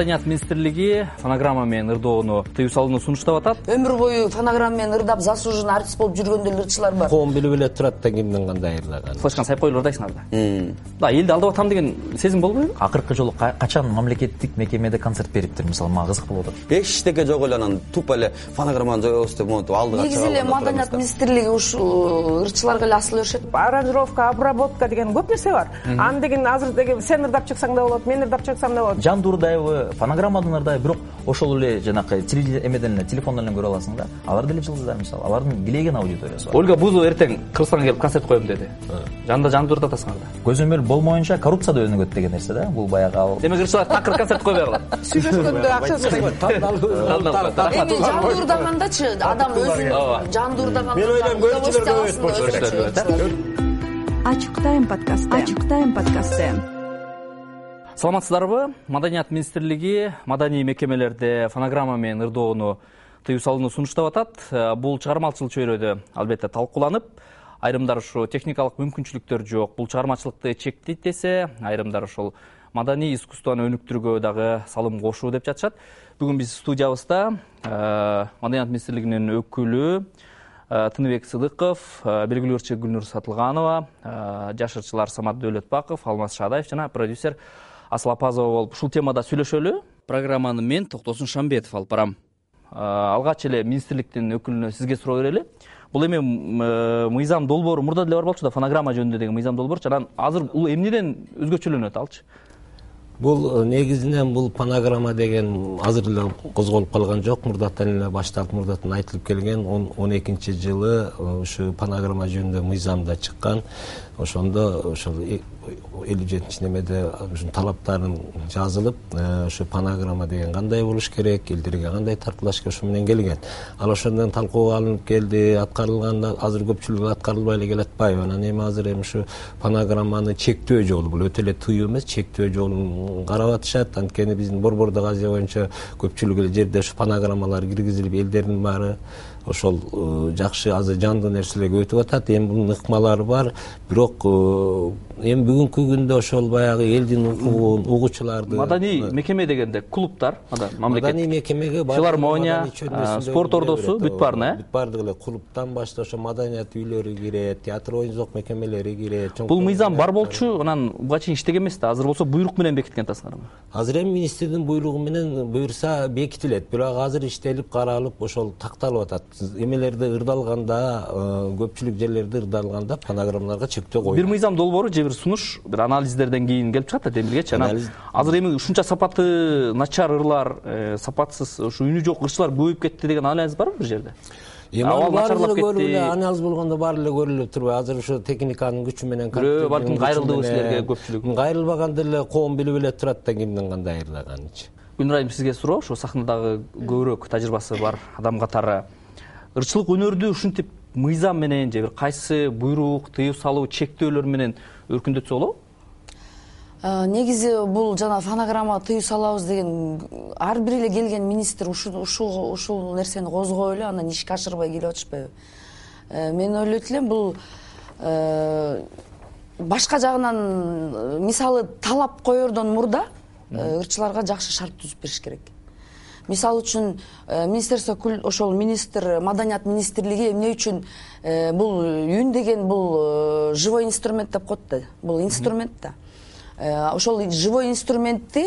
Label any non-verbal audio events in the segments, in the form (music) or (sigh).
маданият министрлиги фонограмма менен ырдоону тыюу салууну сунуштап атат. Өмүр бою фонограмма менен ырдап заслуженный артист болуп жүргөн деле ырчылар бар. Коом билип эле турат да кимдин кандай ырдаган флешканы сайып коюп эле ырдайсыңар да. Элди алдап атам деген сезим болбойбу? Акыркы жолу качан мамлекеттик мекемеде концерт бериптир мисалы мага кызык болуп атат. Эчтеке жок эле анан тупо эле фонограмманы жоебуз деп монтип алдыга негизи эле маданият министрлиги ушул ырчыларга эле асыл беришет аранжировка обработка деген көп нерсе бар. Аны деген азыр деги сен ырдап чыксаң да болот мен ырдап чыксам да болот жанды ырдайбы фонограммадан ырдайбы бирок ошол эле жанакы эмеден эле телефондон эле көрө аласың да? Алар деле жылдыздар мисалы. Алардын билеген аудиториясы бар. Ольга бузова эртең кыргызстанга келип концерт коем деди. Жанында жанды ырдатасыңар да. Көзөмөл болмоюнча коррупция да өнүгөт деген нерсе да бул баягы ал. Демек ырчылар такыр концерт койбой калат сүйлөшкөндө акча эми жанды ырдагандачы адам өзүн жанды ырдаганда мен ойлойм көрүүчүлөр көбөйөт ачык тайм подкасты ачык тайм подкасты саламатсыздарбы? Маданият министрлиги маданий мекемелерде фонограмма менен ырдоону тыюу салууну сунуштап атат. Э, бул чыгармачылык чөйрөдө албетте талкууланып айрымдар ушу техникалык мүмкүнчүлүктөр жок. Бул чыгармачылыкты чектейт десе айрымдар ошол маданий искусствону өнүктүрүүгө дагы салым кошуу деп жатышат. Бүгүн биз студиябызда э, маданият министрлигинин өкүлү Э, тыныбек сыдыков белгилүү ырчы гүлнур сатылганова жаш ырчылар самат дөөлөтбаков алмаз шадаев жана продюсер асыл апазова болуп ушул темада сүйлөшөлү. Программаны мен токтосун шамбетов алып барам. Алгач эле министрликтин өкүлүнө сизге суроо берели. Бул эми мыйзам долбоору мурда деле бар болчу да фонограмма жөнүндө деген мыйзам долбоорчу анан азыр бул эмнеден өзгөчөлөнөт алчы? Бул негизинен бул фонограмма деген азыр эле козголуп калган жок. Мурдатан эле башталып мурдатан айтылып келген. Он экинчи жылы ушу фонограмма жөнүндө мыйзам да чыккан. Ошондо ошол элүү жетинчи немеде ушунун талаптарын жазылып ушу фонограмма деген кандай болуш керек элдерге кандай таркылаш керек ошо менен келген. Ал ошондон талкууга алынып келди аткарылган азыр көпчүлүгү аткарылбай эле келатпайбы анан эми азыр эми ушу фонограмманы чектөө жолу бул. Өтө эле тыюу эмес чектөө жолун карап атышат. Анткени биздин борбордук азия боюнча көпчүлүк эле жерде ушу фонограммалар киргизилип элдердин баары ошол э, жакшы азыр жандуу нерселерге өтүп атат. Эми бунун ыкмалары бар. Бирок э, эми бүгүнкү күндө ошол баягы элдин укугун угуучуларды маданий мекеме дегенде клубдар маданий мекемеге филармония спорт ордосу бүт баарына э бүт баардыгы эле клубтан баштап ошо маданият үйлөрү кирет театр оюн зоок мекемелери кирет бул мыйзам бар болчу анан буга чейин иштеген эмес да. Азыр болсо буйрук менен бекиткен атасыңарбы азыр эми министрдин буйругу менен буюрса бекитилет. Бирок азыр иштелип каралып ошол такталып атат эмелерде ырдалганда э, көпчүлүк жерлерде ырдалганда фонограммаларга чектөө коюлат. Бир мыйзам долбоору же бир сунуш бир анализдерден кийин келип чыгат да демилгечи анан азыр эми ушунча сапаты начар ырлар э, сапатсыз ушу үнү жок ырчылар көбөйүп кетти деген анализ барбы бир жерде? Эми ал баары эле көрүп эле анализ болгондо баары эле көрүлүп турбайбы азыр ошо техниканын күчү менен бирөө балким кайрылдыбы силерге көпчүлүк. Кайрылбаганда деле коом билип эле турат да кимдин кандай ырдаганынчы гүлнур айым сизге суроо ошо сахнадагы көбүрөөк тажрыйбасы бар адам катары ырчылык өнөрдү ушинтип мыйзам менен же бир кайсы буйрук тыюу салуу чектөөлөр менен өркүндөтсө болобу? Негизи бул жана фонограмма тыюу салабыз деген ар бир эле келген министр ушул ушул нерсени козгоп эле анан ишке ашырбай келип атышпайбы? Э, мен ойлойт элем бул э, башка жагынан э, мисалы талап коердон мурда ырчыларга жакшы шарт түзүп бериш керек мисалы үчүн э, министерство ошол министр маданият министрлиги эмне үчүн э, бул үн деген бул э, живой инструмент деп коет да бул инструмент да. Ошол живой инструментти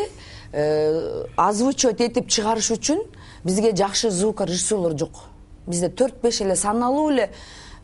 озвучивать этип чыгарыш үчүн бизге жакшы звукорежиссерлор жок. Бизде төрт беш эле саналуу эле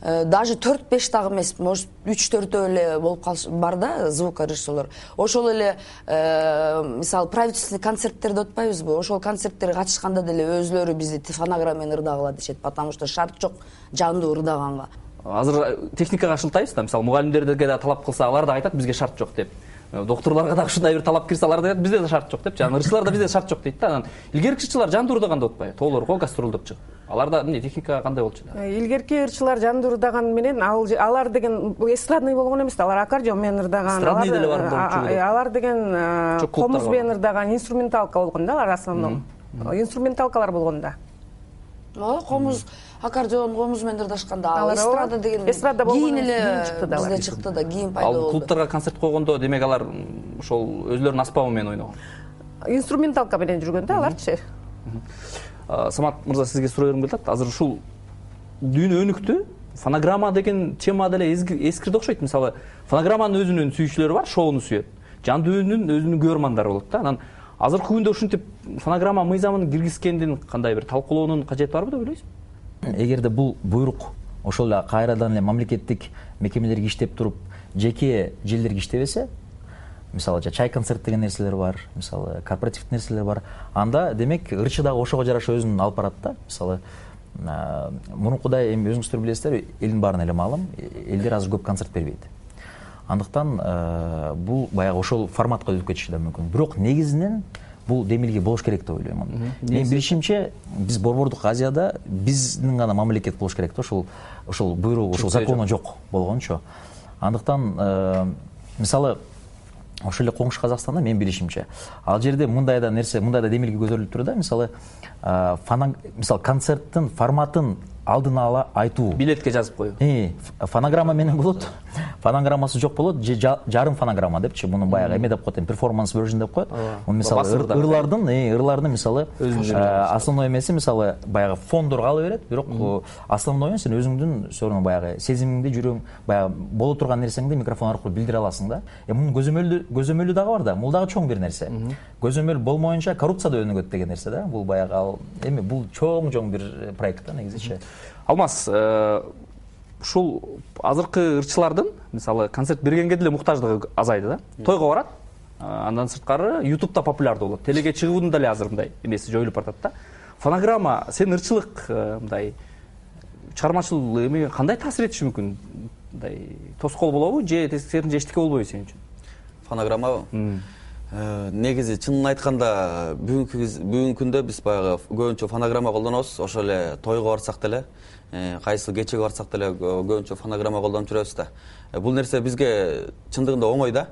даже төрт беш дагы эмес может үч төртөө эле болуп калыш бар да звукорежиссерлор. Ошол эле э, мисалы правительственный концерттер деп атпайбызбы ошол концерттерге катышканда деле өзүлөрү бизди фонограмма менен ырдагыла дешет потому что шарт жок жандуу ырдаганга азыр техникага шылтайбыз да мисалы мугалимдерге да талап кылса алар дагы айтат бизге шарт жок деп. Э, доктурларга дагы ушундай бир талап кирсе алар да айтат бизде да шарт жок депчи анан ырчыларда бизде шарт жок дейт да анан. Илгерки ырчылар жандуу ырдаган деп атпайбы тоолорго гастролдоп чыгып аларда эмне техника кандай болчу да? Э, илгерки ырчылар жандуу ырдаганы менен ал алар деген эстрадный болгон эмес да алар аккордеон менен ырдаган эстрадный деле бар болчу алар деген комуз менен ырдаган инструменталка болгон да алар основном. Инструменталкалар болгон да. Ооба комуз аккордеон комуз менен ырдашканда ал эстрада деген эстрада кийин эле бизде чыкты да кийин пайда болду. ал клубдарга концерт койгондо демек алар ошол өзүлөрүнүн аспабы менен ойногон. Инструменталка менен жүргөн да аларчы самат мырза сизге суроо бергим келип атат азыр ушул дүйнө өнүктү фонограмма деген тема деле эскирди окшойт. Мисалы фонограмманын өзүнүн сүйүүчүлөрү бар шоуну сүйөт. Жандүүнүн өзүнүн көрөрмандары болот да. Анан азыркы күндө ушинтип фонограмма мыйзамын киргизгендин кандай бир талкуулоонун кажети барбы деп ойлойсузбу эгерде бул буйрук ошол эле кайрадан эле мамлекеттик мекемелерге иштеп туруп жеке желдерге иштебесе мисалы чай концерт деген нерселер бар мисалы корпоративдүү нерселер бар. Анда демек ырчы дагы ошого жараша өзүн алып барат да. Мисалы мурункудай эми өзүңүздөр билесиздер элдин баарына эле маалым элдер азыр көп концерт бербейт. Андыктан бул баягы ошол форматка өтүп кетиши да мүмкүн. Бирок негизинен бул демилге болуш керек деп ойлойм менин билишимче биз борбордук азияда биздин гана мамлекет болуш керек да. Ошол ошол буйругу ушул закону жок болгончу андыктан мисалы ошол эле коңшу казакстанда менин билишимче. Ал жерде мындай да нерсе мындай да демилге көтөрүлүп турат да мисалы мисалы концерттин форматын алдын ала айтуу. Билетке жазып коюу фонограмма менен болот. (laughs) Фонограммасы жок болот. Же жарым фонограмма депчи. Муну баягы эме деп коет эми. Перформанс version деп коет. Муну мисалы ырлардын ырлардын мисалы основной эмеси мисалы баягы фондор кала берет. Бирок основной сен өзүңдүн все равно баягы сезимиңди жүрөгүң баягы боло турган нерсеңди микрофон аркылуу билдире аласың да. Эми мунун көзөмөлү көзөмөлү дагы бар да. Бул дагы чоң бир нерсе. Көзөмөл болмоюнча коррупция да өнүгөт деген нерсе да. Бул баягы ал эми бул чоң чоң бир проект да негизичи алмаз э, ушул азыркы ырчылардын мисалы концерт бергенге деле муктаждыгы азайды да? Тойго барат э, андан сырткары ютубта популярдуу болот. Телеге чыгуунун деле азыр мындай эмеси жоюлуп баратат да. Фонограмма сенин ырчылык э, мындай чыгармачыл эмеге кандай таасир этиши мүмкүн? Мындай тоскоол болобу же тескерисинче эчтеке болбойбу сен үчүн? Фонограммабы негизи чынын айтканда бүгүнкү күндө биз баягы көбүнчө фонограмма колдонобуз. Ошол эле тойго барсак деле Э, кайсы кечеге барсак деле көбүнчө фонограмма колдонуп жүрөбүз да. Э, бул нерсе бизге чындыгында оңой да.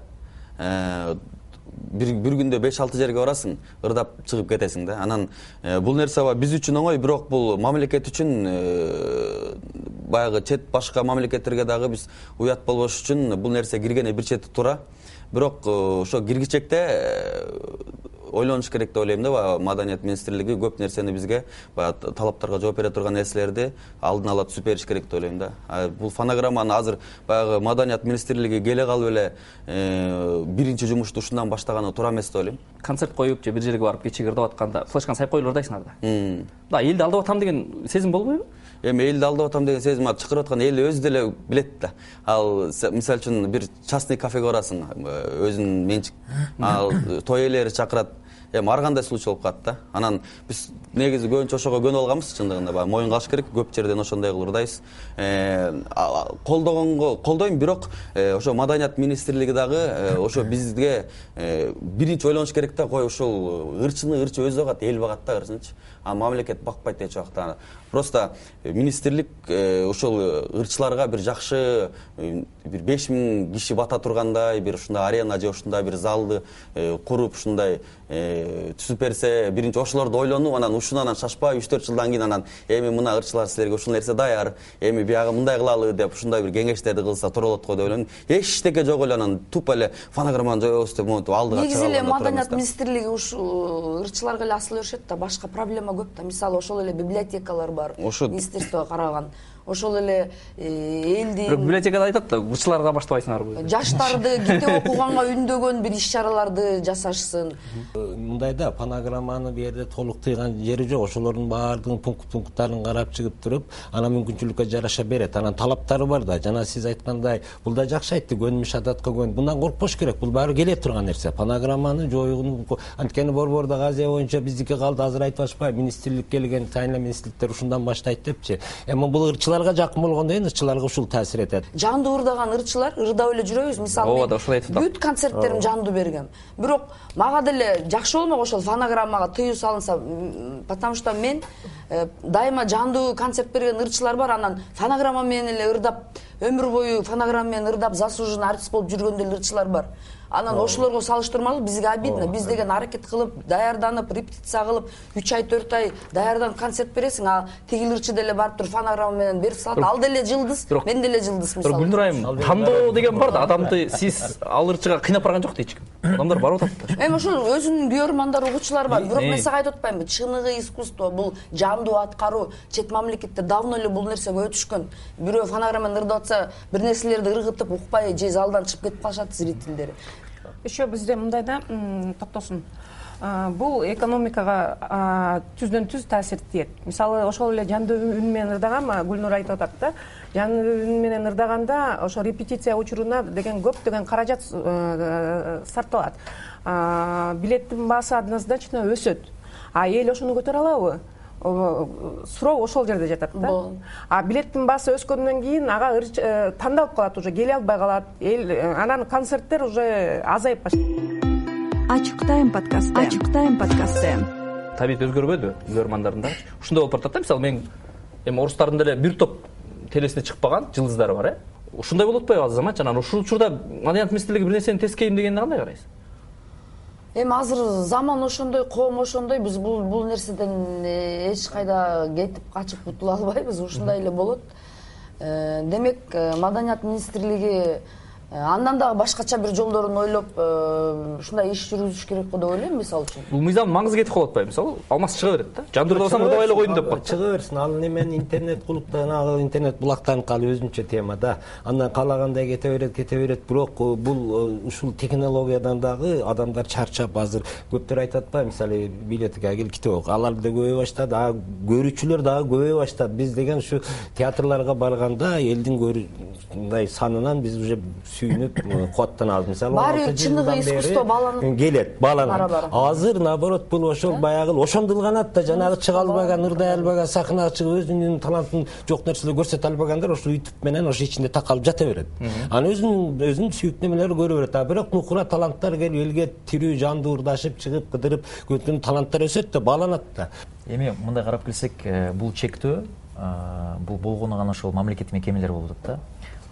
Э, бир күндө беш алты жерге барасың ырдап чыгып кетесиң да. Анан бул нерсе биз үчүн оңой бирок бул мамлекет үчүн баягы чет башка мамлекеттерге дагы биз уят болбош үчүн бул нерсе киргени бир чети туура бирок ошо киргичекте ойлонуш керек деп ойлойм да баягы маданият министрлиги көп нерсени бизге баягы талаптарга жооп бере турган нерселерди алдын ала түзүп бериш керек деп ойлойм да. Бул фонограмманы азыр баягы маданият министрлиги келе калып эле э, биринчи жумушту ушундан баштаганы туура эмес деп ойлойм. Концерт коюп же бир жерге барып кечеге ырдап атканда флешканы сайып коюп эле ырдайсың анда мындай элди алдап атам деген сезим болбойбу эми элди алдап атам деген сезим ал чакырып аткан эл өзү деле билет да. Ал мисалы үчүн бир частный кафеге барасың өзүнүн менчик. Ал той ээлери чакырат эми ар кандай случай болуп калат да? Анан биз негизи көбүнчө ошого көнүп алганбыз чындыгында. Баягы моюнга алыш керек көп жерден ошондой кылып ырдайбыз э, колдогонго колдойм бирок э, ошо маданият министрлиги дагы э, ошо бизге биринчи ойлонуш керек да кой ушул ырчыны ырчы өзү багат эл багат да ырчынычы а мамлекет бакпайт эч убакта. Просто министрлик ошол ырчыларга бир жакшы бир беш миң киши бата тургандай бир ушундай арена же ушундай бир залды куруп ушундай түзүп берсе биринчи ошолорду ойлонуп анан ушуну анан шашпай үч төрт жылдан кийин анан эми мына ырчылар силерге ушул нерсе даяр эми биягы мындай кылалы деп ушундай бир кеңештерди кылса туура болот го деп ойлойм эчтеке жок эле анан тупо эле фонограмманы жоебуз деп монтип алдыга негизи эле маданият министрлиги ушул ырчыларга эле асыла беришет да башка проблема көп да. Мисалы ошол эле библиотекалар бар ошо министерствого караган ошол эле э, элдин бирок библиотекада айтат да ырчылардан баштабайсыңарбы жаштарды (laughs) китеп окуганга үндөгөн бир иш чараларды жасашсын. Мындай да фонограмманы бул жерде толук тыйган жери жок. Ошолордун баардыгын пункт пункттарын карап чыгып туруп анан мүмкүнчүлүккө жараша берет. Анан талаптары бар да. Жана сиз айткандай бул да жакшы айтты көнүмүш адатка көнүп мындан коркпош керек. Бул баары келе турган нерсе. Фонограмманы жоюуну анткени борбордук азия боюнча биздики калды. Азыр айтып атышпайбы министрлик келген сайын министрликтер ушундан баштайт депчи. Эми бул ырчылар жакын болгондон кийин ырчыларга ушул таасир этет. Жандуу ырдаган ырчылар ырдап эле жүрөбүз. Мисалы ооба да ошол айтып атам. бүт концерттеримди жандуу бергем. Бирок мага деле жакшы болмок ошол фонограммага тыюу салынса потому что мен э, дайыма жандуу концерт берген ырчылар бар. Анан фонограмма менен эле ырдап өмүр бою фонограмма менен ырдап заслуженный артист болуп жүргөн деле ырчылар бар анан ошолорго салыштырмалуу бизге обидно. Биз деген аракет кылып даярданып репетиция кылып үч ай төрт ай даярданып концерт бересиң а тигил ырчы деле барып туруп фонограмма менен берип салат. Ал деле жылдыз бирок мен деле жылдыз бирок мисалы гүлнур айым тандоо деген бар да адамды сиз ал ырчыга кыйнап барган жок да эч ким адамдар барып атат да. Эми ошол өзүнүн көрөрмандары угуучулары бар. Бирок Э. мен сага айтып атпаймынбы чыныгы искусство бул жандуу аткаруу чет мамлекетте давно эле бул нерсеге өтүшкөн. Бирөө фонограмма менен ырдап атса бир нерселерди ыргытып укпай же залдан чыгып кетип калышат зрительдер еще бизде мындай да токтосун бул экономикага түздөн түз таасир тиет. Мисалы ошол эле жандуу үн менен ырдаган гүлнур айтып атат да. Жандуу үн менен ырдаганда ошо репетиция учуруна деген көптөгөн каражат э, сарпталат билеттин баасы однозначно өсөт. А эл ошону көтөрө алабы суроо ошол жерде жатат да. А билеттин баасы өскөндөн кийин ага э, тандалып калат уже келе албай калат. Эл э, анан концерттер уже азайып баштайт ачык тайм подкасты. Ачык тайм подкасты. Табият өзгөрбөдү көрөрмандардын дагычы ушундай болуп баратат да мисалы мен эми орустардын деле бир топ телесине чыкпаган жылдыздары бар э? Ушундай болуп атпайбы азыр заманчы анан ушул учурда маданият министрлиги бир нерсени тескейм дегенди кандай карайсыз эми азыр заман ошондой коом ошондой биз бул бул нерседен э, эч кайда кетип качып кутула албайбыз. Ушундай эле болот. Э, демек э, маданият министрлиги андан дагы башкача бир жолдорун ойлоп э, ушундай иш жүргүзүш керек го деп ойлойм мисалы үчүн. Бул мыйзамдын маңызы кетип калып атпайбы мисалы алмаз чыга берет да. Жандуу ырдабасам ырдабай эле койдум деп да чыга берсин. Ал немени интернет кылып жанагы интернет булактанып калып өзүнчө тема да. Андан каалагандай кете берет кете берет. Бирок э, бул э, ушул технологиядан дагы адамдар чарчап азыр. Көптөр айтып атпайбы мисалы билетиге кел китеп оку алар да көбөйө баштады. А көрүүчүлөр дагы көбөйө баштады. Биз деген ушу театрларга барганда элдин мындай санынан биз уже сүйүнүп э, кубаттанабыз мисалы Баары бир чыныгы искусство бааланып келет бааланат азыр наоборот бул ошол баягы эле ошондулганат да жанагы чыга албаган ырдай албаган сахнага чыгып өзүнүн талантын жок нерселер көрсөтө албагандар ошо ютуб менен ошо ичинде такалып жата берет. Анан өзүнүн өзүнүн сүйүктүү немелерин көрө берет. А бирок нукура таланттар келип элге тирүү жандуу ырдашып чыгып кыдырып таланттар өсөт да бааланат да. Эми мындай карап келсек э, бул чектөө э, бул болгону гана ошол мамлекеттик мекемелер болуп атат да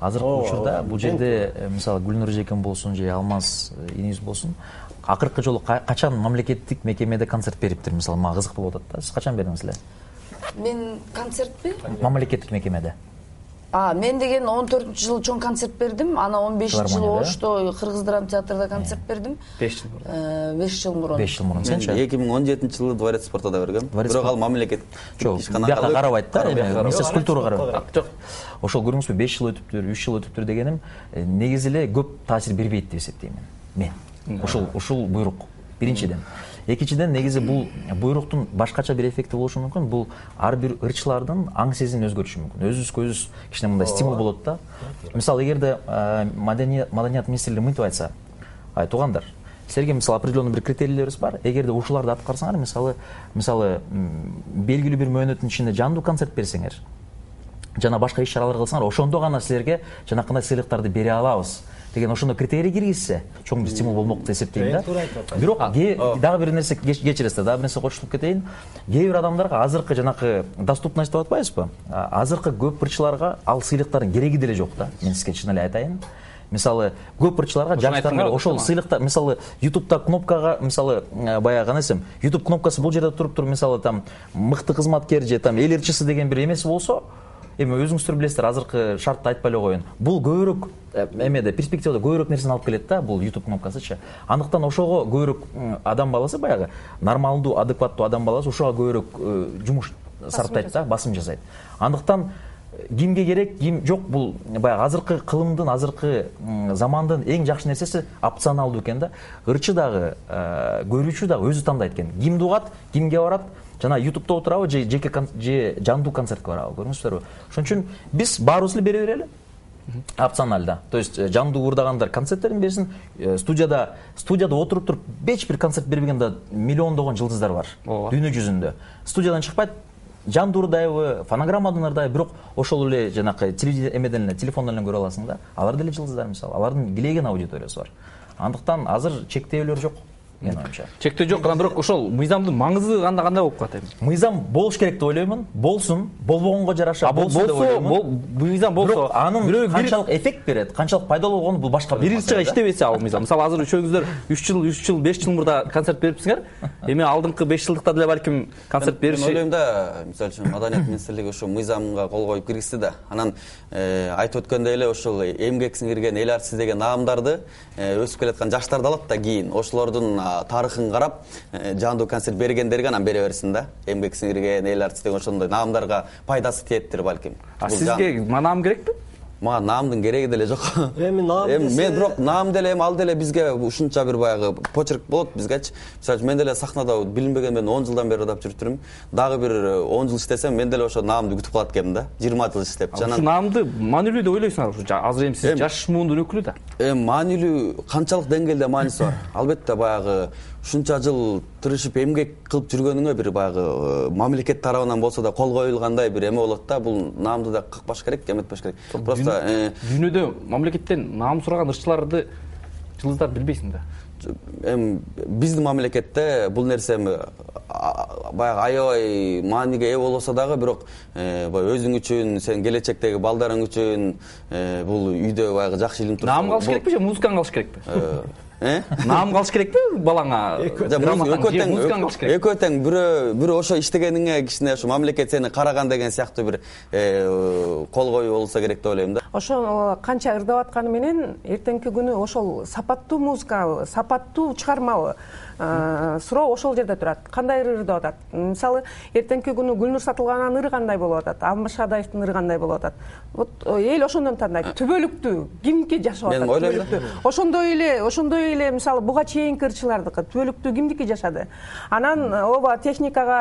азыркы учурда бул жерде э, мисалы гүлнур эжекем болсун же алмаз э, инибиз болсун акыркы жолу ка- качан мамлекеттик мекемеде концерт бериптир мисалы мага кызык болуп атат да. Сиз качан бердиңиз эле? Мен концертпи? Мамлекеттик мекемеде а мен деген он төртүнчү жылы чоң концерт бердим. Анан он бешинчи жылы ошто кыргыз драма театрда концерт бердим. беш жыл мурда Э, беш жыл мурун. Беш жыл мурун. Сенчи эки миң он жетинчи жылы дворец спорта да бергем. Бирок ал мамлекет жок бияка карабайт да эми министерство культура карабайт жок ошол көрдүңүзбү беш жыл өтүптүр үч жыл өтүптүр дегеним э, негизи эле көп таасир бербейт деп эсептейм мен. Мен. Ушул ушул буйрук. Биринчиден экинчиден негизи бул буйруктун башкача бир эффекти болушу мүмкүн. Бул ар бир ырчылардын аң сезимин өзгөртүшү мүмкүн. Өзүбүзгө өзүбүз кичине мындай стимул болот да. Мисалы эгерде э, маданият министрлиги мынтип айтса ай туугандар силерге мисалы определенный бир критерийлерибиз бар. Эгерде ушуларды аткарсаңар мисалы мисалы белгилүү бир мөөнөттүн ичинде жандуу концерт берсеңер жана башка иш чаралар кылсаңар ошондо гана силерге жанакындай сыйлыктарды бере алабыз деген ошондой критерий киргизсе чоң бир стимул болмок деп эсептейм да. Туура айтып атасыз. бирок дагы бир нерсе кеч- кечиресиз дагы бир нерсе кошулуп кетейин. Кээ бир адамдарга азыркы жанакы доступность деп атпайбызбы? А, азыркы көп ырчыларга ал сыйлыктардын кереги деле жок да. Мен сизге чын эле айтайын. Мисалы көп ырчыларга жаштарга ошол сыйлыктар мисалы ютубта кнопкага мисалы э, баягы кандай десем ютуб кнопкасы бул жерде туруп туруп мисалы там мыкты кызматкер же там эл ырчысы деген бир эмеси болсо эми өзүңүздөр билесиздер азыркы шартты айтпай эле коеюн. Бул көбүрөөк э, эмеде перспективада көбүрөөк нерсени алып келет да бул ютуб кнопкасычы. Андыктан ошого көбүрөөк адам баласы баягы нормалдуу адекваттуу адам баласы ошого көбүрөөк э, жумуш сарптайт да басым жасайт. Андыктан э, кимге керек ким жок бул баягы азыркы кылымдын азыркы замандын эң жакшы нерсеси опционалдуу экен да. Ырчы дагы көрүүчү дагы өзү тандайт экен. Кимди угат кимге барат жана ютубта отурабы же жеке же жандуу концертке барабы көрдүңүздөрбү ошон үчүн биз баарыбыз эле бере берели. Опционально. То есть э, жандуу ырдагандар концерттерин берсин. Э, студияда студияда отуруп туруп эч бир концерт бербеген да миллиондогон жылдыздар бар Ооба. дүйнө жүзүндө. Студиядан чыкпайт жандуу ырдайбы фонограммадан ырдайбы бирок ошол эле жанакы эмеден эле телефондон эле көрө аласың да. Алар деле жылдыздар мисалы. Алардын килейген аудиториясы бар. Андыктан азыр чектөөлөр жок менин оюмча чектөө жок анан бирок ошол мыйзамдын маңызы кандай кандай болуп калат эми? Мыйзам болуш керек деп ойлоймун. Болсун болбогонго жараша а болсун деп болсо ойлоймун. мыйзам болсо бирок анын бирөө бир- канчалык эффект берет канчалык пайдалуу болгону бул башка бир да. иштебесе ал мыйзам. Мисалы азыр үчөөңүздөр үч жыл үч жыл беш жыл мурда концерт берипсиңер. (laughs) Эми алдыңкы беш жылдыкта деле балким концерт мен бериши ойлойм да мисалы үчүн маданият министрлиги ушул мыйзамга кол коюп киргизди да анан э, айтып өткөндөй эле ушул эмгек сиңирген эл артиси деген наамдарды э, өсүп келаткан жаштарды алат да кийин. Ошолордун тарыхын карап э, жаандуу концерт бергендерге анан бере берсин да. Эмгек сиңирген эл артиси деген ошондой наамдарга пайдасы тиеттир балким. А сизге наам керекпи мага наамдын кереги деле жок. Эми наам (laughs) эми мен бирок наам деле эми ал деле бизге ушунча бир баягы почерк болот бизгечи мисалы үчүн мен деле сахнада билинбеген мен он жылдан бери ырдап жүрүп турмун дагы бир э, он жыл иштесем мен деле ошо наамды күтүп калат экенмин да. Жыйырма жыл иштепчи ушу анан наамды маанилүү деп ойлойсуңарбы ушу азыр эми сиз жаш муундун өкүлү да. Эми маанилүү канчалык деңгээлде мааниси бар. Албетте баягы ушунча жыл тырышып эмгек кылып жүргөнүңө бир баягы э, мамлекет тарабынан болсо да кол коюлгандай бир эме болот да бул наамды да какпаш керек эметпеш керек просто э, дүйнөдө мамлекеттен наам сураган ырчыларды жылдыздар билбейсиң да эми биздин мамлекетте бул нерсе эми баягы аябай мааниге ээ болбосо дагы бирок э, баягы өзүң үчүн сенин келечектеги балдарың үчүн бул үйдө баягы жакшы илинип турса наам калыш керекпи же музыканы калыш керекпи? Наам калыш керекпи балаңа? Экөө тең экөө тең бирөө бирөө ошо иштегениңе кичине ошо мамлекет сени караган деген сыяктуу бир э, кол коюу болсо керек деп ойлойм да. Ошол канча ырдап атканы менен эртеңки күнү ошол сапаттуу музыкабы сапаттуу чыгармабы э, суроо ошол жерде турат кандай ыр ырдап атат. Мисалы эртеңки күнү гүлнур сатылгананын ыры кандай болуп атат? Алмаз шадаевдин ыры кандай болуп атат? Вот э, эл ошондон тандайт. Түбөлүктүү кимдики жашап Мен атат ойлойм да. түбөлүктүү. Ошондой эле ошондой эле мисалы буга чейинки ырчылардыкы түбөлүктүү кимдики жашады. Анан э, ооба техникага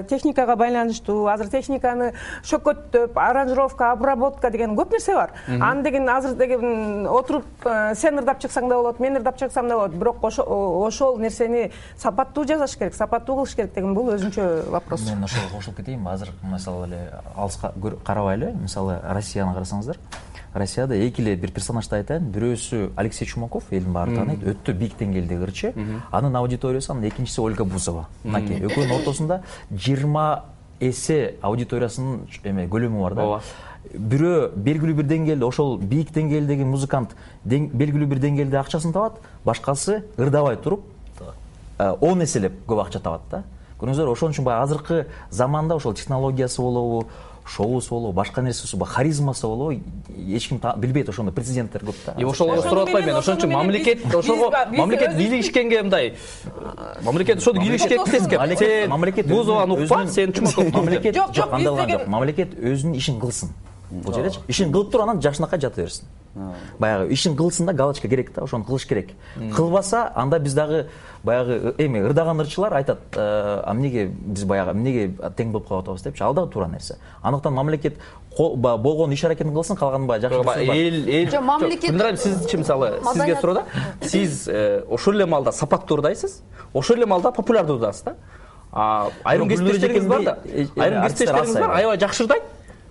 э, техникага байланыштуу азыр техниканы шөкөттөп аранжировка обработка деген көп нерсе бар. Аны деген азыр деген отуруп э, сен ырдап чыксаң да болот мен ырдап чыксам да болот. Бирок ошол нерсени сапаттуу жасаш керек сапаттуу кылыш керек деген бул өзүнчө вопрос. Мен ошого кошулуп кетейинби азыр мисалы эле алыска карабайлы мисалы россияны карасаңыздар россияда эки эле бир персонажды айтайын. Бирөөсү алексей чумаков элдин баары тааныйт өтө бийик деңгээлдеги ырчы анын аудиториясы анан экинчиси ольга бузова. Мынакей экөөнүн ортосунда жыйырма эсе аудиториясынын эме көлөмү бар да. Ооба. Бирөө белгилүү бир деңгээлде ошол бийик деңгээлдеги музыкант белгилүү бир деңгээлде акчасын табат. Башкасы ырдабай туруп он эселеп көп акча табат да. Көрдүңүздөр ошон үчүн баягы азыркы заманда ошол технологиясы болобу шоусу болобу башка нерсеси болобу харизмасы болобу эч ким билбейт ошондой прецеденттер көп да. И ошого сурап атпайм мен ошон үчүн мамлекет ошого мамлекет бийлигишкенге мындай. Мамлекет мамлекет сен мамлекет бузованы өзүнүн- укпа сен мамлекет Жок, андай болгон деген- жок. мамлекет өзүнүн ишин кылсын. Бул жердечи ишин кылып туруп анан жакшынакай жата берсин баягы ишин кылсын да галочка керек да ошону кылыш керек. Кылбаса анда биз дагы баягы э, эми ырдаган ырчылар айтат э, эмнеге биз баягы эмнеге тең болуп калып атабыз? депчи ал дагы туура нерсе. Андыктан мамлекет болгон иш аракетин кылсын калганын баягы жакшы эл эл Жок, мамлекет- сизчи мисалы сизге суроо да? Сиз э, ошол эле маалда сапаттуу ырдайсыз ошол эле маалда популярдуу ырдайсыз да? А, айрым кесиптештериңиз бар да? айрым кесиптештериңиз бар аябай. аябай жакшы ырдайт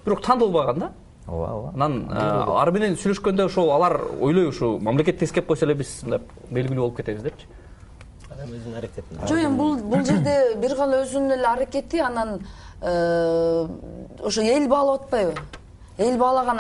бирок таанылбаган да ооба ооба. Анан ары менен сүйлөшкөндө ошол алар ойлойт ушу мамлекет тескеп койсо эле биз мындай белгилүү болуп кетебиз депчи. Адам өзүнүн аракетин жок эми бул бул (coughs) жерде бир гана өзүнүн эле аракети анан э, ошо эл баалап атпайбы эл баалаган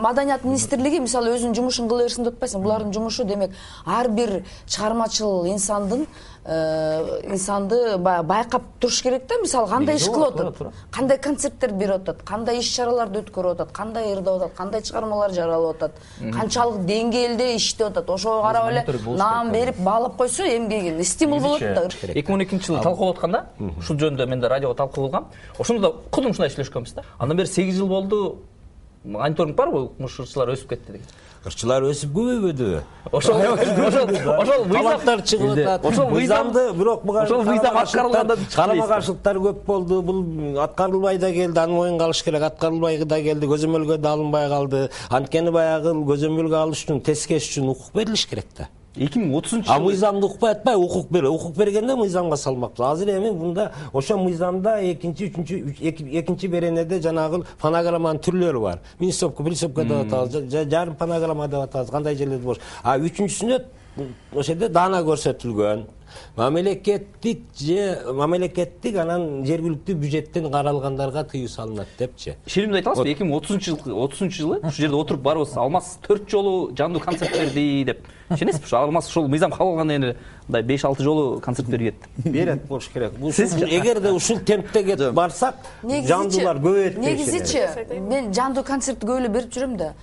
маданият министрлиги мисалы өзүнүн жумушун кыла берсин деп атпайсың булардын жумушу демек ар бир чыгармачыл инсандын инсанды баягы байкап туруш керек да мисалы кандай иш кылып атат кандай концерттерди берип атат кандай иш чараларды өткөрүп атат кандай ырдап атат кандай чыгармалар жаралып атат канчалык деңгээлде иштеп атат. Ошого карап эле наам берип баалап койсо эмгегин стимул болот да. эки миң он экинчи жылы талкуу болуп атканда ушул жөнүндө мен да радиого талкуу кылгам. Ошондо да кудум ушундай сүйлөшкөнбүз да. Андан бери сегиз жыл болду мониторинг барбы укмуш ырчылар өсүп кетти деген. Ырчылар өсүп көбөйбөдү ошол ошол талаптар чыгып атат. Ошол мыйзам- мыйзамды бирок буга ошол мыйзам аткарылганда карама каршылыктар көп болду. Бул аткарылбай да келди аны моюнга алыш керек. Аткарылбай да келди көзөмөлгө да алынбай калды. Анткени баягы көзөмөлгө алыш үчүн тескеш үчүн укук берилиш керек да эки миң отузунчу а жылы. мыйзамды укпай атпай укук бер укук бергенде мыйзамга салмактуу азыр эми мында ошол мыйзамда экинчи үчүнчү үч- эки- экинчи беренеде жанагы фонограмманын түрлөрү бар. Минисопка присопка деп атабыз жа- жа- жарым фонограмма деп атабыз. Кандай жерлерде болуш? А үчүнчүсүнө ошол жерде даана көрсөтүлгөн мамлекеттик же мамлекеттик анан жергиликтүү бюджеттен каралгандарга тыюу салынат депчи шилимде айта аласызбы эки миң отузунчу жыл отузунчу жылы ушул жерде отуруп баарыбыз алмаз төрт жолу жандуу концерт берди деп. Ишенесизби ушу алмаз ушул мыйзам кабыл алгандан кийин эле мындай беш алты жолу концерт берип кетти берет болуш керек. Сиз- эгерде ушул темпте кетип барсак жандуулар көбөйөт негизичи мен жандуу концертти көп эле берип жүрөм да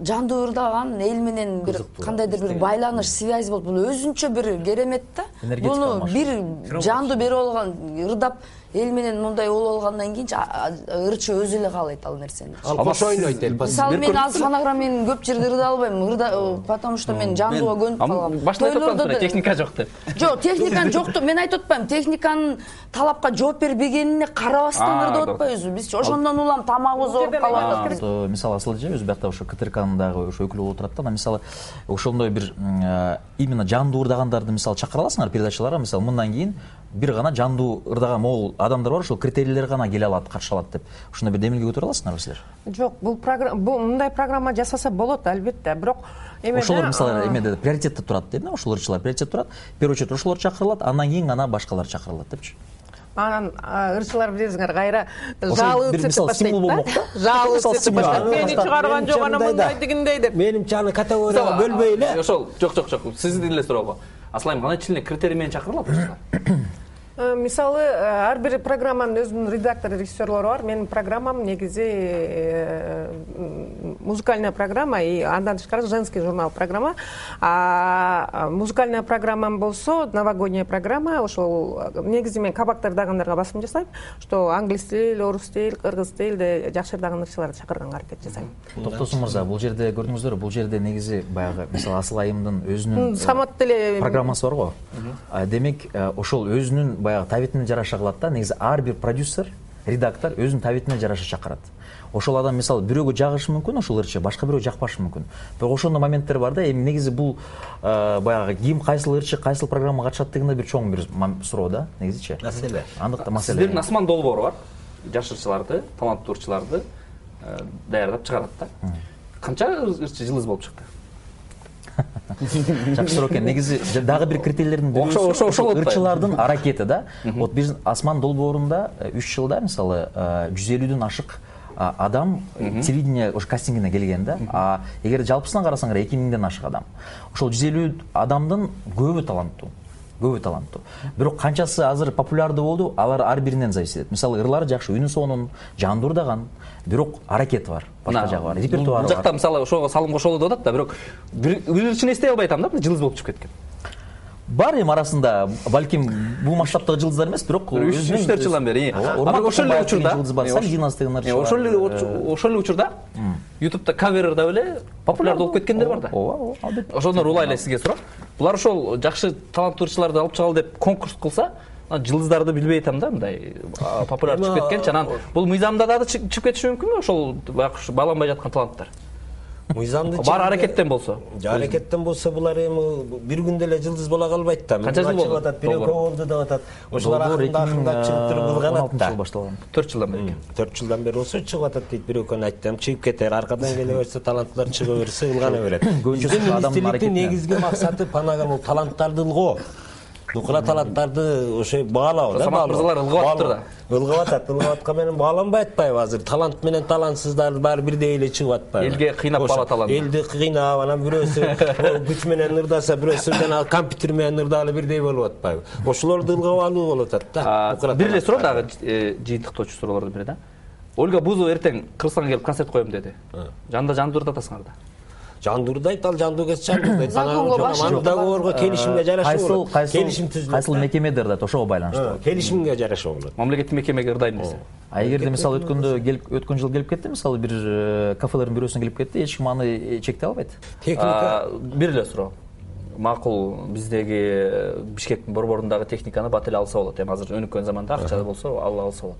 Жандуу ырдаган эл менен бир кандайдыр бир байланыш связь болуп бул өзүнчө бир керемет да. Энергетика буну бир жандуу берип алган ырдап эл менен мындай болуп алгандан кийинчи ырчы өзү эле каалайт ал нерсени. Ал кошо ойнойт элбаз мисалы мен азыр фонограмма менен көп жерде ырдай албайм. Ырда э, потому что мен жандууга көнүп калгам. башында айтып атпадыңызбы да- техника жок деп. Жок техниканын жокту мен айтып атпайм техниканын талапка жооп бербегенине карабастан ырдап атпайбызбы биз ошондон улам тамагыбыз ооруп калып атат мисалы асыл эже өзү биякта ошо ктркнын дагы ошо өкүлү болуп турат да анан мисалы ошондой бир э, именно жандуу ырдагандарды мисалы чакыра аласыңар передачаларга мисалы мындан кийин бир гана жандуу ырдаган могул адамдар бар ошол критерийлер гана келе алат катыша алат деп. Ошондой бир демилге көтөрө аласыңарбы силер жок бул мындай программа жасаса болот албетте бирок эме ошолор мисалы эмеде приоритетте турат дейм да ошол ырчылар приоритетте турат. В первую очередь ошолор чакырылат андан кийин гана башкалар чакырылат депчи. Анан а, ырчылар билесиңер кайра жаалы бир өтсөтүп мисалы баштайт стимул да? болмок да. жаалы Мисалы өтсөтүп стимул. баштайт. Аны мени чыгарган жок анан мындай тигиндей деп. Менимче аны категорияга бөлбөй эле. ошол жок жок жок. Сиздин эле суроого. Асыл айым кандай чилине критерий менен чакырылат ырчылар мисалы э, ар бир программанын өзүнүн редактору режиссерлору бар. Менин программам негизи э, музыкальная программа и андан тышкары женский журнал программа. А музыкальная программам болсо новогодняя программа ошол э, негизи мен кабакта ырдагандарга басым жасайм что англис тил орус тил кыргыз тилде жакшы ырдаган ырчыларды чакырганга аракет жасайм. Токтосун мырза бул жерде көрдүңүздөрбү бул жерде негизи баягы мисалы асыл айымдын өзүнүн э, самат деле программасы бар го демек э, ошол өзүнүн баягы табитине жараша кылат да негизи ар бир продюсер редактор өзүнүн табитине жараша чакырат. Ошол адам мисалы бирөөгө жагышы мүмкүн ошол ырчы башка бирөөгө жакпашы мүмкүн. Бирок ошондой моменттер бар да эми негизи бул э, баягы ким кайсыл ырчы кайсыл программага катышат деген да бир чоң бир суроо да негизичи маселе андыктан маселе сиздердин асман долбоору бар. Жаш ырчыларды таланттуу ырчыларды э, даярдап чыгарат да. Канча ыр- ырчы жылыңыз болуп чыкты (laughs) жакшы суроо экен. Негизи дагы бир критерийлердин ошо- ошол ырчылардын (laughs) аракети да. Вот биздин асман долбоорунда э, үч жылда мисалы э, жүз элүүдөн ашык адам телевидение ошо кастингине келген да. А эгер жалпысынан карасаңар эки миңден ашык адам ошол жүз элүү адамдын көбү таланттуу көбү таланттуу. Бирок канчасы азыр популярдуу болду алар ар биринен зависит этет мисалы ырлары жакшы үнү сонун жандуу ырдаган бирок аракети бар башка жагы бар репертуары бул жакта мисалы ошого салым кошолу деп атат да бирок бир ырчыны эстей албай атам да жылыз болуп чыгып кеткен бар эми арасында балким бул масштабтагы жылдыздар эмес бирок үч төрт жылдан бери. Ошол эле учурда жылдыз бар э, сали ош- динас деген ырчы э, бар. ошол эле Э, ошол эле учурда ютубта кавер ырдап эле популярдуу болуп кеткендер бар да. Ооба ооба албетте. Ошондон улай эле сизге суроо. Булар ошол жакшы таланттуу ырчыларды алып чыгалы деп конкурс кылса анан жылдыздарды билбей атам да мындай а, популяр чыгып кеткенчи анан бул мыйзамда дагы чы- чыгып кетиши мүмкүнбү ошол баягы ушу бааланбай жаткан таланттар мыйзамды баары аракеттен болсо. Аракеттен болсо булар эми бир күндө эле жылдыз боло калбайт да. Канча жыл болду? атат бирөө көп болду деп атат. Акырында акырындап чыгып туруп ылганат 2016 да. жылы башталган. Төрт жылдан бери төрт жылдан бери болсо чыгып атат дейт. Бирөө экөөнү айттым чыгып кетер аркадан келе (laughs) берсе таланттуулар чыга берсе ылгана (laughs) берет. Аракетинен. негизги максаты панаган таланттарды ылгоо нукура таланттарды ошо баалоо да Самат мырзалар ылгап атыптыр Баалоо. ылгап атат ылгап аткан менен бааланбай атпайбы азыр. Талант менен талантсыздар баары бирдей эле чыгып атпайбы. Элге кыйнап Ошо, баала талантты. элди кыйнап анан бирөөсү (laughs) күч менен ырдаса бирөөсү жанагы компьютер менен ырдагалы бирдей болуп атпайбы. Ошолорду ылгап алуу болуп атат да бир эле суроо дагы э, жыйынтыктоочу суроолордун бири да. Ольга бузова эртең кыргызстанга келип концерт коем деди. Жанында жандуу ырдатасыңар да жандуу ырдайт ал жандуу кетсе Законго баш аны договорго келишимге жараша кайсыл болот. келишим түзүлөт кайсыл мекемеде ырдайт ошого байланыштуу? Келишимге жараша болот. Мамлекеттик мекемеге ырдайм десе а эгерде мисалы өткөндө келип өткөн жылы келип кетти мисалы бир э, кафелердин бирөөсүнө келип кетти эч ким аны э, чектей албайт. Техника? Бир эле суроо. Макул биздеги э, бишкектин борборундагы техниканы бат эле алса болот. Эми азыр өнүккөн заманда акча болсо ала алса болот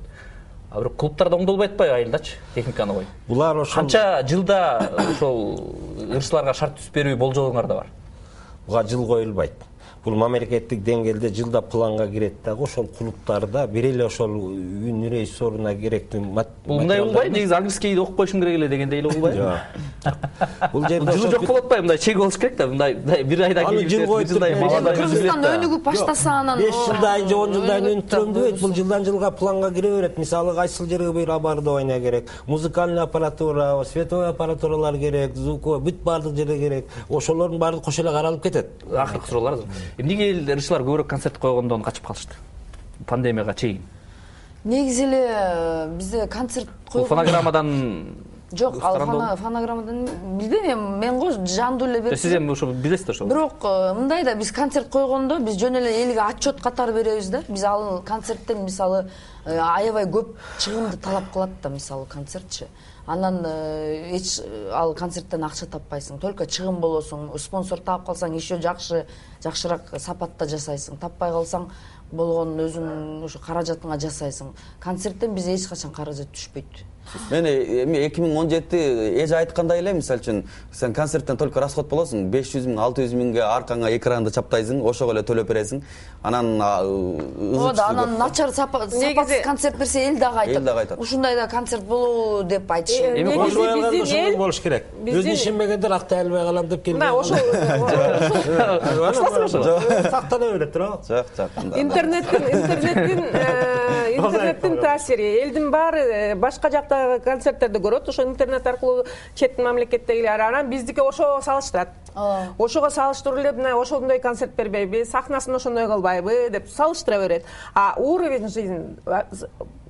а бирок клубтарда оңдолбой атпайбы айылдачы техниканы коюп булар ошол канча жылда ошол ырчыларга шарт түзүп берүү болжолуңар да бар? Буга жыл коюлбайт бул мамлекеттик деңгээлде жылда планга кирет дагы ошол клубтарда бир эле ошол үн режиссеруна керектүү бул мындай негизи английскийди окуп коюшуң керек эле дегендей эле болбойбу жок. Бул жерде жылы жок болуп атпайбы мындай чек болуш керек да мындай мындай бир айдан Аны кийин жыл коюп мага да кыргызстанда жүрүп өнүгүп баштаса анан беш жылдан же он жылдан өнүгүп турам дебейт. Бул жылдан жылга планга кире берет. Мисалы кайсыл жерге бир оборудование керек? Музыкальный аппаратура световой аппаратуралар керек звуковой бүт баардык жерде керек. Ошолордун баардыгы кошо эле каралып кетет. Акыркы суроолор эмнеге эл ырчылар көбүрөөк концерт койгондон качып калышты? Пандемияга чейин. Негизи эле э, бизде концерт бул койгон фонограммадан жок ал фонограммадан билбейм мен го жандуу эле берип сиз эми ошо билесиз да ошол? Бирок э, мындай да биз концерт койгондо биз жөн эле элге отчет катары беребиз да. Биз ал концерттен мисалы э, аябай көп чыгымды талап кылат да мисалы концертчи анан э, эч ал концерттен акча таппайсың. Только чыгым болосуң спонсор таап калсаң еще жакшы жакшыраак сапатта жасайсың. Таппай калсаң болгон өзүңүн ошо каражатыңа жасайсың. Концерттен бизде эч качан каражат түшпөйт мен эми эки миң он жети эже айткандай эле мисалы үчүн сен концерттен только расход болосуң беш жүз миң алты жүз миңге аркаңа экранды чаптайсың ошого эле төлөп бересиң. Анан ооба анан начар сапатсыз концерт берсе эл дагы айтат Эл дагы айтат. ушундай да концерт болобу деп айтышат Э, Эми биздин ошондой эл болуш керек. өзүнө ишенбегендер актай албай калам деп келбей мына ошол Коштасызбы ошого сактала берет туурабы жок жок анда- интернеттин интернеттин э, интернеттин таасири. Элдин баары э, башка жактагы концерттерди көрөт ошо интернет аркылуу чет мамлекеттегилер анан биздики ошого салыштырат. Ооба. ошого салыштырып эле мына ошондой концерт бербейби сахнасын ошондой кылбайбы деп салыштыра берет. А уровень жизни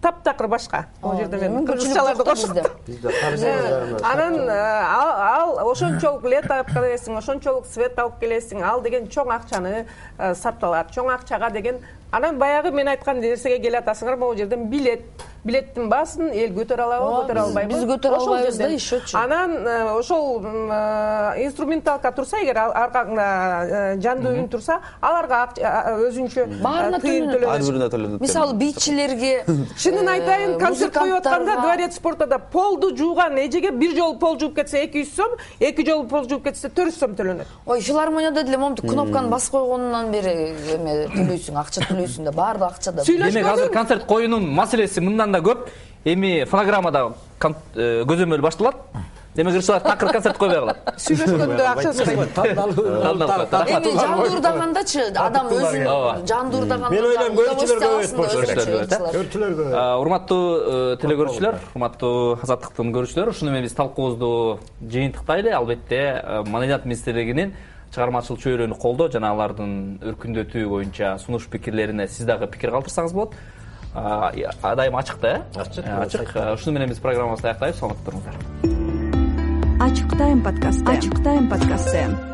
таптакыр башка. (laughs) Ал жерде мен кыргызчаларды кошуп бизде Э, анан э, ал ошончолук лет алып келесиң ошончолук свет алып келесиң ал деген чоң акчаны сарпталат чоң акчага деген анан баягы мен айткан нерсеге келатасыңар могу жерден билет. Билеттин баасын эл көтөрө алабы көтөрө албайбы. биз көтөрө Ошол албайбыз да, ещечи. анан э, ошол э, инструменталка турса эгер аркаңда э, жандуу үн турса аларга өзүнчө Баарына тыйын төлөнөт. ар бирине төлөнөт мисалы бийчилерге (laughs) чынын айтайын концерт коюп атканда дворец спортада полду жууган эжеге бир жолу пол жууп кетсе эки жүз сом эки жолу пол жууп кетсе төрт жүз сом төлөнөт. Ой филармонияда деле момнтип кнопканы басып койгонунан бери эме төлөйсүң акча төлөйсүң да баардык акча да. Демек азыр концерт коюунун маселеси мындан да көп. Эми фонограммада э, көзөмөл башталат. Демек ырчылар такыр концерт койбой калат сүйлөшкөндө акча сурайт эми жандуудагандачы адам Ооба. өзүн жандуудаганда Мен ойлойм көрүүчүлөр көбөйөт болуш керек. Көрүүчүлөр көбөйөт, көрчүлөр көп А, урматтуу э, телекөрүүчүлөр урматтуу азаттыктын көрүүчүлөрү. Ушуну менен биз талкуубузду жыйынтыктайлы албетте э, маданият министрлигинин чыгармачыл чөйрөнү колдоо жана алардын өркүндөтүү боюнча сунуш пикирлерине сиз дагы пикир калтырсаңыз болот. Ар дайым ачык да э? Ачык, Э, ачык. Э, ушуну менен биз программабызды аяктайбыз. Саламатта туруңуздар. Ачык тайм подкасты. Ачык тайм подкасты